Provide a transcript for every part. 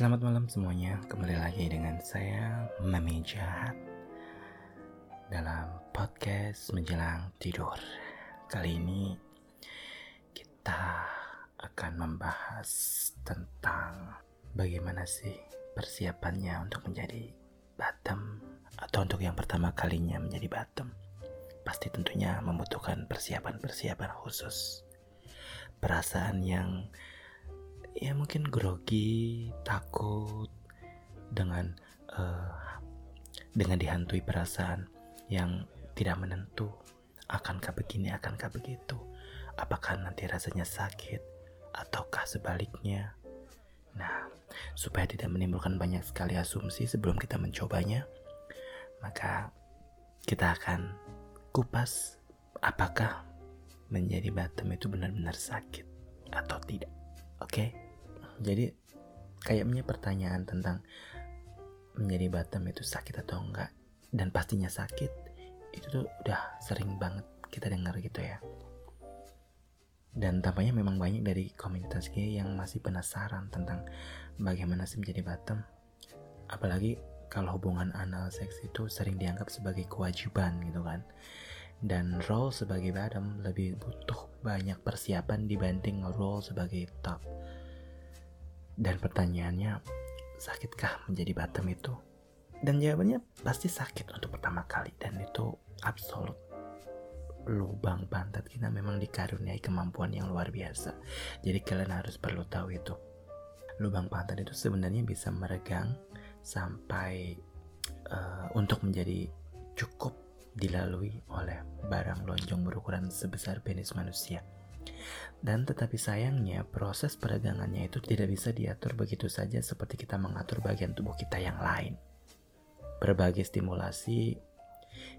Selamat malam semuanya, kembali lagi dengan saya Mami Jahat Dalam podcast menjelang tidur. Kali ini kita akan membahas tentang Bagaimana sih persiapannya untuk menjadi bottom Atau untuk yang pertama kalinya menjadi bottom Pasti tentunya membutuhkan persiapan-persiapan khusus. Perasaan yang ya mungkin grogi, takut dengan uh, dengan dihantui perasaan yang tidak menentu. Akankah begini, akankah begitu? Apakah nanti rasanya sakit ataukah sebaliknya? Nah, supaya tidak menimbulkan banyak sekali asumsi sebelum kita mencobanya, maka kita akan kupas apakah menjadi bottom itu benar-benar sakit atau tidak. Oke, okay? jadi kayaknya pertanyaan tentang menjadi bottom itu sakit atau enggak dan pastinya sakit itu tuh udah sering banget kita dengar gitu ya. Dan tampaknya memang banyak dari komunitas gay yang masih penasaran tentang bagaimana sih menjadi bottom. Apalagi kalau hubungan anal seks itu sering dianggap sebagai kewajiban gitu kan. Dan role sebagai bottom lebih butuh banyak persiapan dibanding role sebagai top. Dan pertanyaannya, sakitkah menjadi bottom itu? Dan jawabannya pasti sakit untuk pertama kali dan itu absolut. Lubang pantat kita memang dikaruniai kemampuan yang luar biasa. Jadi kalian harus perlu tahu itu. Lubang pantat itu sebenarnya bisa meregang sampai uh, untuk menjadi cukup dilalui oleh barang lonjong berukuran sebesar penis manusia. Dan tetapi sayangnya proses peregangannya itu tidak bisa diatur begitu saja seperti kita mengatur bagian tubuh kita yang lain. Berbagai stimulasi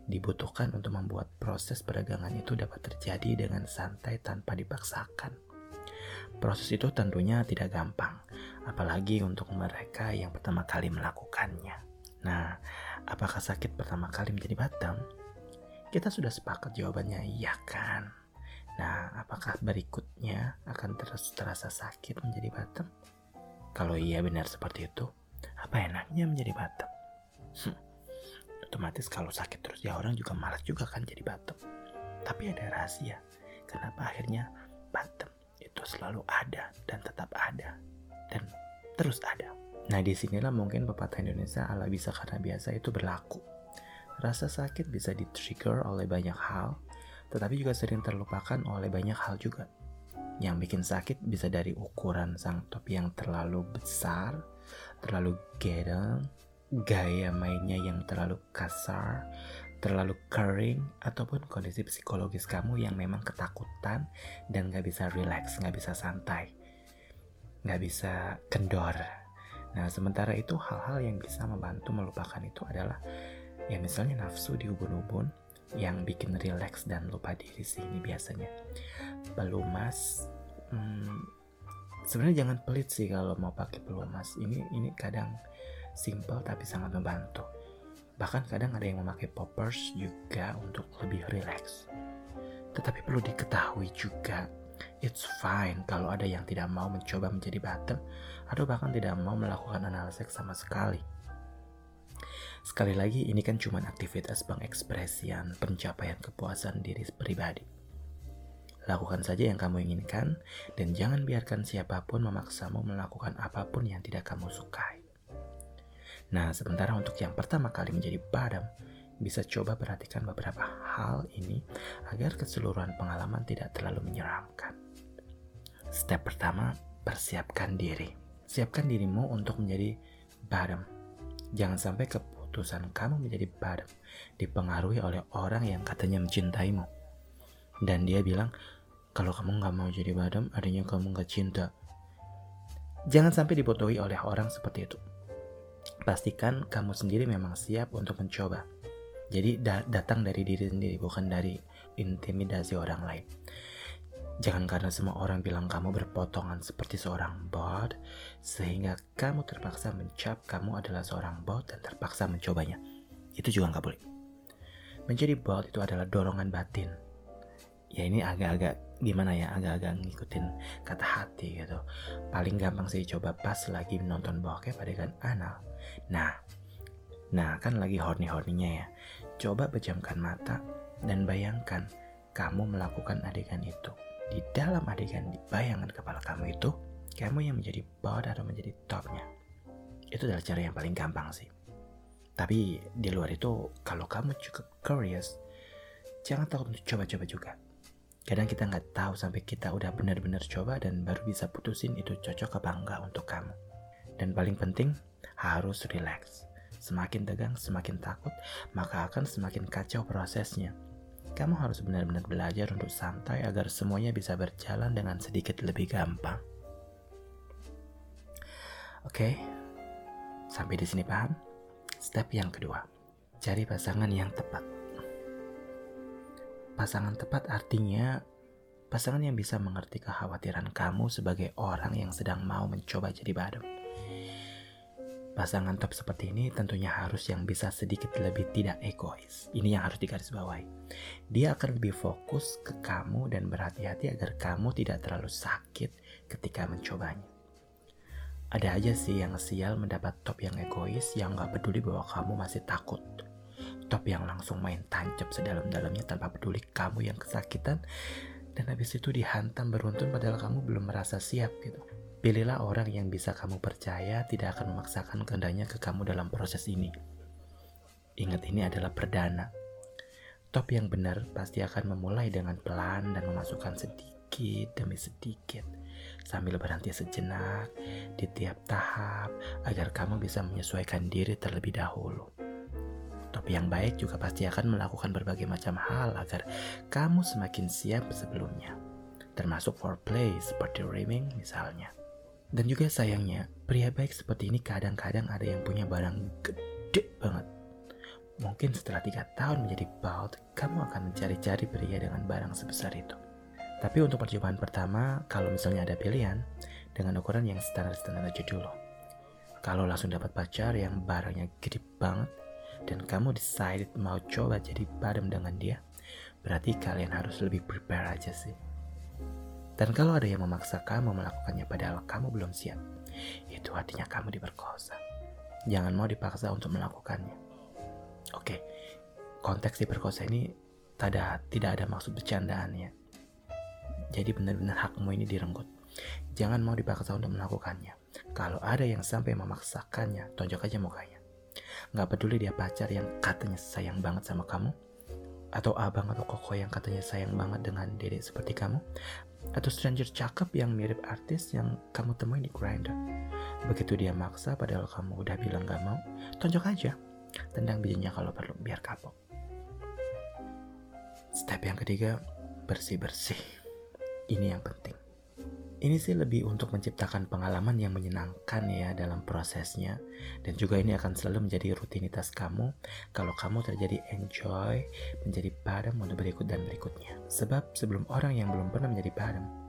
dibutuhkan untuk membuat proses peregangan itu dapat terjadi dengan santai tanpa dipaksakan. Proses itu tentunya tidak gampang, apalagi untuk mereka yang pertama kali melakukannya. Nah, apakah sakit pertama kali menjadi batang? Kita sudah sepakat jawabannya iya kan? Nah, apakah berikutnya akan terus terasa sakit menjadi bottom? Kalau iya benar seperti itu, apa enaknya menjadi bottom? Hmm, otomatis kalau sakit terus ya orang juga malas juga kan jadi bottom. Tapi ada rahasia, kenapa akhirnya bottom itu selalu ada dan tetap ada dan terus ada. Nah di sinilah mungkin pepatah Indonesia ala bisa karena biasa itu berlaku. Rasa sakit bisa di-trigger oleh banyak hal, tetapi juga sering terlupakan oleh banyak hal juga. Yang bikin sakit bisa dari ukuran sang topi yang terlalu besar, terlalu gedeng, gaya mainnya yang terlalu kasar, terlalu kering, ataupun kondisi psikologis kamu yang memang ketakutan dan gak bisa relax, gak bisa santai, gak bisa kendor. Nah, sementara itu hal-hal yang bisa membantu melupakan itu adalah ya misalnya nafsu di ubun-ubun yang bikin relax dan lupa diri sih ini biasanya. Pelumas hmm, sebenarnya jangan pelit sih kalau mau pakai pelumas ini ini kadang simple tapi sangat membantu. Bahkan kadang ada yang memakai poppers juga untuk lebih relax. Tetapi perlu diketahui juga It's fine kalau ada yang tidak mau mencoba menjadi bottom atau bahkan tidak mau melakukan analisis sama sekali. Sekali lagi, ini kan cuma aktivitas pengekspresian pencapaian kepuasan diri pribadi. Lakukan saja yang kamu inginkan, dan jangan biarkan siapa pun memaksamu melakukan apa pun yang tidak kamu sukai. Nah, sementara untuk yang pertama kali menjadi badam, bisa coba perhatikan beberapa hal ini agar keseluruhan pengalaman tidak terlalu menyeramkan. Step pertama, persiapkan diri. Siapkan dirimu untuk menjadi bottom. Jangan sampai ke keputusan kamu menjadi badam dipengaruhi oleh orang yang katanya mencintaimu. Dan dia bilang, kalau kamu nggak mau jadi badam, adanya kamu nggak cinta. Jangan sampai dibodohi oleh orang seperti itu. Pastikan kamu sendiri memang siap untuk mencoba. Jadi da datang dari diri sendiri, bukan dari intimidasi orang lain. Jangan karena semua orang bilang kamu berpotongan seperti seorang bot, sehingga kamu terpaksa mencap kamu adalah seorang bot dan terpaksa mencobanya. Itu juga nggak boleh. Menjadi bot itu adalah dorongan batin. ya ini agak-agak gimana ya agak-agak ngikutin kata hati gitu paling gampang sih coba pas lagi nonton bokep adegan anal nah nah kan lagi horny-horninya ya coba pejamkan mata dan bayangkan kamu melakukan adegan itu di dalam adegan di bayangan kepala kamu itu kamu yang menjadi bawah atau menjadi topnya itu adalah cara yang paling gampang sih tapi di luar itu kalau kamu cukup curious jangan takut untuk coba-coba juga Kadang kita nggak tahu sampai kita udah benar-benar coba dan baru bisa putusin itu cocok apa enggak untuk kamu. Dan paling penting, harus relax. Semakin tegang, semakin takut, maka akan semakin kacau prosesnya. Kamu harus benar-benar belajar untuk santai agar semuanya bisa berjalan dengan sedikit lebih gampang. Oke, sampai di sini paham? Step yang kedua, cari pasangan yang tepat. Pasangan tepat artinya pasangan yang bisa mengerti kekhawatiran kamu sebagai orang yang sedang mau mencoba jadi badem. Pasangan top seperti ini tentunya harus yang bisa sedikit lebih tidak egois. Ini yang harus digarisbawahi. Dia akan lebih fokus ke kamu dan berhati-hati agar kamu tidak terlalu sakit ketika mencobanya. Ada aja sih yang sial mendapat top yang egois yang gak peduli bahwa kamu masih takut top yang langsung main tancap sedalam-dalamnya tanpa peduli kamu yang kesakitan dan habis itu dihantam beruntun padahal kamu belum merasa siap gitu. Pilihlah orang yang bisa kamu percaya tidak akan memaksakan kehendaknya ke kamu dalam proses ini. Ingat ini adalah perdana. Top yang benar pasti akan memulai dengan pelan dan memasukkan sedikit demi sedikit sambil berhenti sejenak di tiap tahap agar kamu bisa menyesuaikan diri terlebih dahulu. Tapi yang baik juga pasti akan melakukan berbagai macam hal agar kamu semakin siap sebelumnya. Termasuk foreplay seperti rimming misalnya. Dan juga sayangnya, pria baik seperti ini kadang-kadang ada yang punya barang gede banget. Mungkin setelah tiga tahun menjadi bald, kamu akan mencari-cari pria dengan barang sebesar itu. Tapi untuk percobaan pertama, kalau misalnya ada pilihan, dengan ukuran yang standar-standar aja dulu. Kalau langsung dapat pacar yang barangnya gede banget, dan kamu decided mau coba jadi padam dengan dia, berarti kalian harus lebih prepare aja sih. Dan kalau ada yang memaksa kamu melakukannya padahal kamu belum siap, itu artinya kamu diperkosa. Jangan mau dipaksa untuk melakukannya. Oke, konteks diperkosa ini tidak, tidak ada maksud bercandaan ya. Jadi benar-benar hakmu ini direnggut. Jangan mau dipaksa untuk melakukannya. Kalau ada yang sampai memaksakannya, tonjok aja mukanya. Gak peduli dia pacar yang katanya sayang banget sama kamu, atau abang atau koko yang katanya sayang banget dengan dedek seperti kamu, atau stranger cakep yang mirip artis yang kamu temui di grinder. Begitu dia maksa padahal kamu udah bilang gak mau, tonjok aja. Tendang bijinya kalau perlu, biar kapok. Step yang ketiga, bersih-bersih. Ini yang penting. Ini sih lebih untuk menciptakan pengalaman yang menyenangkan ya dalam prosesnya dan juga ini akan selalu menjadi rutinitas kamu kalau kamu terjadi enjoy menjadi padam untuk berikut dan berikutnya. Sebab sebelum orang yang belum pernah menjadi padam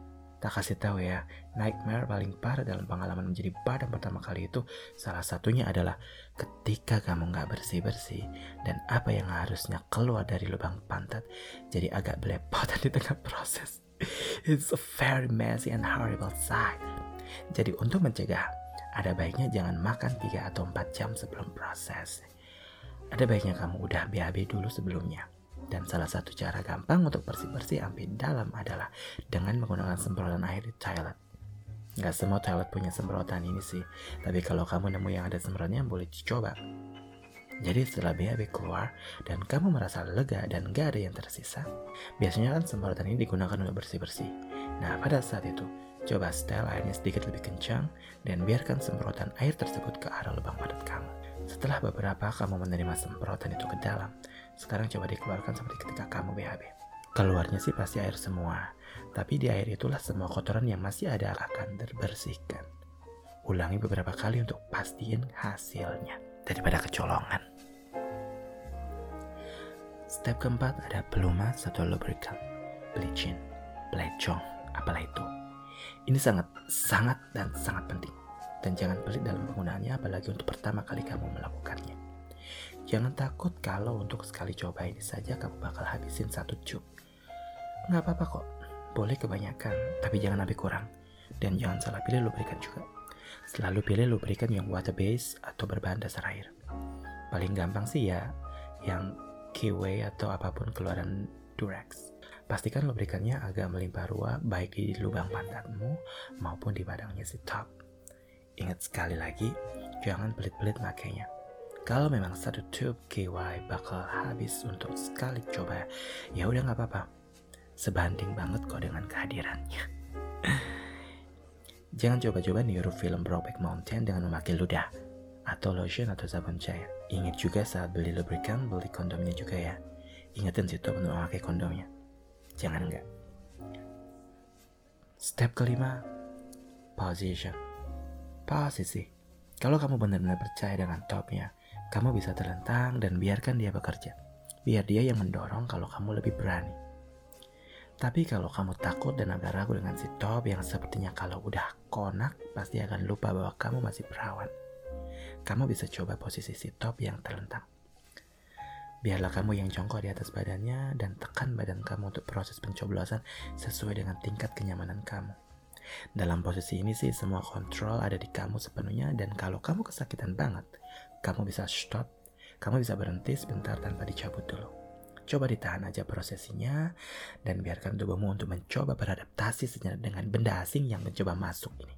tak kasih tahu ya, nightmare paling parah dalam pengalaman menjadi padam pertama kali itu salah satunya adalah ketika kamu nggak bersih-bersih dan apa yang harusnya keluar dari lubang pantat jadi agak belepotan di tengah proses. It's a very messy and horrible sight. Jadi untuk mencegah, ada baiknya jangan makan 3 atau 4 jam sebelum proses. Ada baiknya kamu udah BAB dulu sebelumnya. Dan salah satu cara gampang untuk bersih-bersih sampai dalam adalah dengan menggunakan semprotan air di toilet. Gak semua toilet punya semprotan ini sih, tapi kalau kamu nemu yang ada semprotannya boleh dicoba. Jadi setelah BAB keluar dan kamu merasa lega dan gak ada yang tersisa, biasanya kan semprotan ini digunakan untuk bersih-bersih. Nah pada saat itu, coba setel airnya sedikit lebih kencang dan biarkan semprotan air tersebut ke arah lubang padat kamu. Setelah beberapa kamu menerima semprotan itu ke dalam, sekarang coba dikeluarkan seperti ketika kamu BAB. Keluarnya sih pasti air semua, tapi di air itulah semua kotoran yang masih ada akan terbersihkan. Ulangi beberapa kali untuk pastiin hasilnya daripada kecolongan. Step keempat ada pelumas atau lubricant, bleaching, plecong, apalah itu. Ini sangat, sangat, dan sangat penting. Dan jangan pelit dalam penggunaannya apalagi untuk pertama kali kamu melakukannya. Jangan takut kalau untuk sekali coba ini saja kamu bakal habisin satu cup. Nggak apa-apa kok, boleh kebanyakan, tapi jangan lebih kurang. Dan jangan salah pilih lubrikan juga. Selalu pilih lubrikan yang water base atau berbahan dasar air. Paling gampang sih ya, yang Kiwi atau apa pun keluaran Durex. Pastikan lubrikannya agak melimpah ruah baik di lubang pantatmu maupun di badangnya si top. Ingat sekali lagi, jangan pelit-pelit makainya. Kalau memang satu tube KY bakal habis untuk sekali coba, ya udah nggak apa-apa. Sebanding banget kok dengan kehadirannya. Jangan coba-coba niru film Brokeback Mountain dengan memakai ludah atau lotion atau sabun cair. Ingat juga saat beli lubrikan, beli kondomnya juga ya. Ingatin situ untuk memakai kondomnya. Jangan enggak. Step kelima, position. Posisi. Kalau kamu benar-benar percaya dengan topnya, kamu bisa terlentang dan biarkan dia bekerja. Biar dia yang mendorong kalau kamu lebih berani. Tapi kalau kamu takut dan agak ragu dengan si top yang sepertinya kalau udah konak, pasti akan lupa bahwa kamu masih perawan. Kamu bisa coba posisi si top yang terlentang. Biarlah kamu yang jongkok di atas badannya dan tekan badan kamu untuk proses pencoblosan sesuai dengan tingkat kenyamanan kamu. Dalam posisi ini sih semua kontrol ada di kamu sepenuhnya dan kalau kamu kesakitan banget, kamu bisa stop, kamu bisa berhenti sebentar tanpa dicabut dulu. Coba ditahan aja prosesinya dan biarkan tubuhmu untuk mencoba beradaptasi dengan benda asing yang mencoba masuk ini.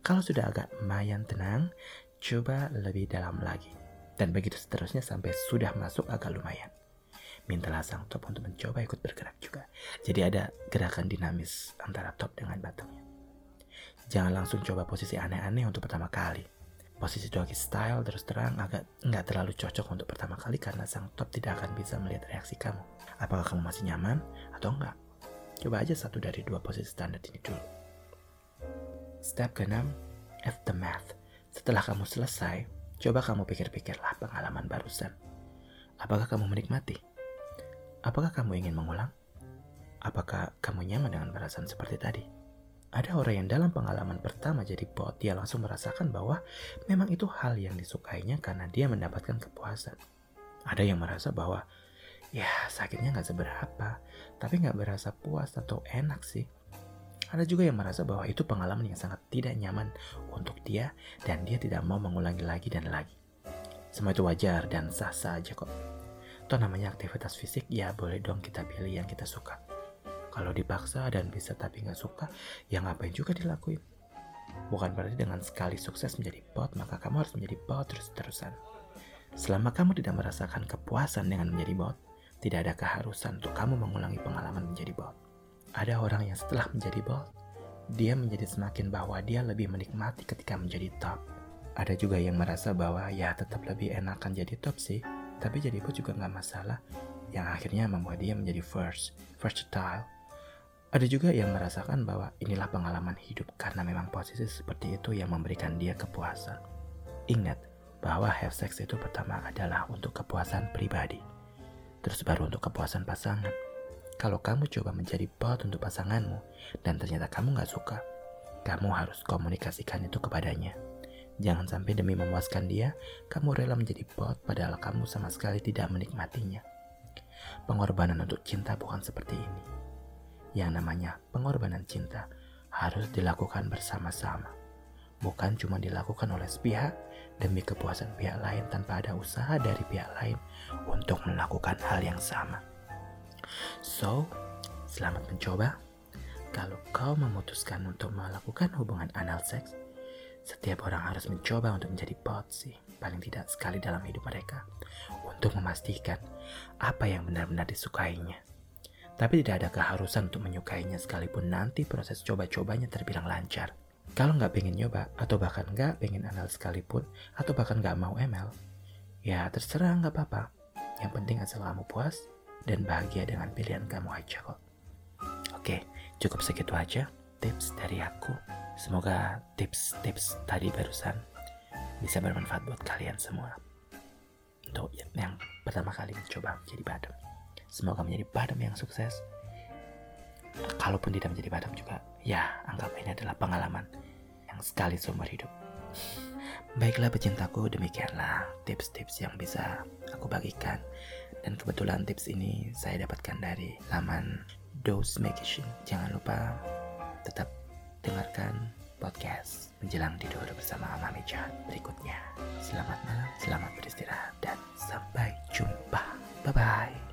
Kalau sudah agak lumayan tenang, coba lebih dalam lagi. Dan begitu seterusnya sampai sudah masuk agak lumayan. Mintalah sang top untuk mencoba ikut bergerak juga. Jadi ada gerakan dinamis antara top dengan batangnya. Jangan langsung coba posisi aneh-aneh untuk pertama kali. Posisi doggy style terus terang agak nggak terlalu cocok untuk pertama kali karena sang top tidak akan bisa melihat reaksi kamu. Apakah kamu masih nyaman atau enggak? Coba aja satu dari dua posisi standar ini dulu. Step ke-6, aftermath. Setelah kamu selesai, Coba kamu pikir-pikirlah pengalaman barusan. Apakah kamu menikmati? Apakah kamu ingin mengulang? Apakah kamu nyaman dengan perasaan seperti tadi? Ada orang yang dalam pengalaman pertama jadi bot, dia langsung merasakan bahwa memang itu hal yang disukainya karena dia mendapatkan kepuasan. Ada yang merasa bahwa ya sakitnya nggak seberapa, tapi nggak berasa puas atau enak sih. Ada juga yang merasa bahwa itu pengalaman yang sangat tidak nyaman untuk dia dan dia tidak mau mengulangi lagi dan lagi. Semua itu wajar dan sah-sah aja kok. Toh namanya aktivitas fisik, ya boleh dong kita pilih yang kita suka. Kalau dipaksa dan bisa tapi nggak suka, ya ngapain juga dilakuin. Bukan berarti dengan sekali sukses menjadi bot, maka kamu harus menjadi bot terus-terusan. Selama kamu tidak merasakan kepuasan dengan menjadi bot, tidak ada keharusan untuk kamu mengulangi pengalaman menjadi bot. Ada orang yang setelah menjadi bot, dia menjadi semakin bahwa dia lebih menikmati ketika menjadi top. Ada juga yang merasa bahwa ya tetap lebih enakan jadi top sih, tapi jadi bot juga nggak masalah, yang akhirnya membuat dia menjadi first, versatile. Ada juga yang merasakan bahwa inilah pengalaman hidup karena memang posisi seperti itu yang memberikan dia kepuasan. Ingat bahwa have sex itu pertama adalah untuk kepuasan pribadi, terus baru untuk kepuasan pasangan kalau kamu coba menjadi bot untuk pasanganmu dan ternyata kamu gak suka, kamu harus komunikasikan itu kepadanya. Jangan sampai demi memuaskan dia, kamu rela menjadi bot padahal kamu sama sekali tidak menikmatinya. Pengorbanan untuk cinta bukan seperti ini. Yang namanya pengorbanan cinta harus dilakukan bersama-sama. Bukan cuma dilakukan oleh sepihak demi kepuasan pihak lain tanpa ada usaha dari pihak lain untuk melakukan hal yang sama. So, selamat mencoba. Kalau kau memutuskan untuk melakukan hubungan anal seks, setiap orang harus mencoba untuk menjadi bot sih, paling tidak sekali dalam hidup mereka, untuk memastikan apa yang benar-benar disukainya. Tapi tidak ada keharusan untuk menyukainya sekalipun nanti proses coba-cobanya terbilang lancar. Kalau nggak pengen nyoba, atau bahkan nggak pengen anal sekalipun, atau bahkan nggak mau ML, ya terserah nggak apa-apa. Yang penting asal kamu puas, dan bahagia dengan pilihan kamu aja kok. Oke, cukup segitu aja tips dari aku. Semoga tips-tips tadi barusan bisa bermanfaat buat kalian semua. Untuk yang pertama kali mencoba menjadi badem. Semoga menjadi badem yang sukses. Kalaupun tidak menjadi badem juga, ya anggap ini adalah pengalaman yang sekali seumur hidup. Baiklah pecintaku, demikianlah tips-tips yang bisa aku bagikan. Dan kebetulan tips ini saya dapatkan dari laman Dose Magazine. Jangan lupa tetap dengarkan podcast menjelang tidur bersama Mami Jahat berikutnya. Selamat malam, selamat beristirahat, dan sampai jumpa. Bye-bye.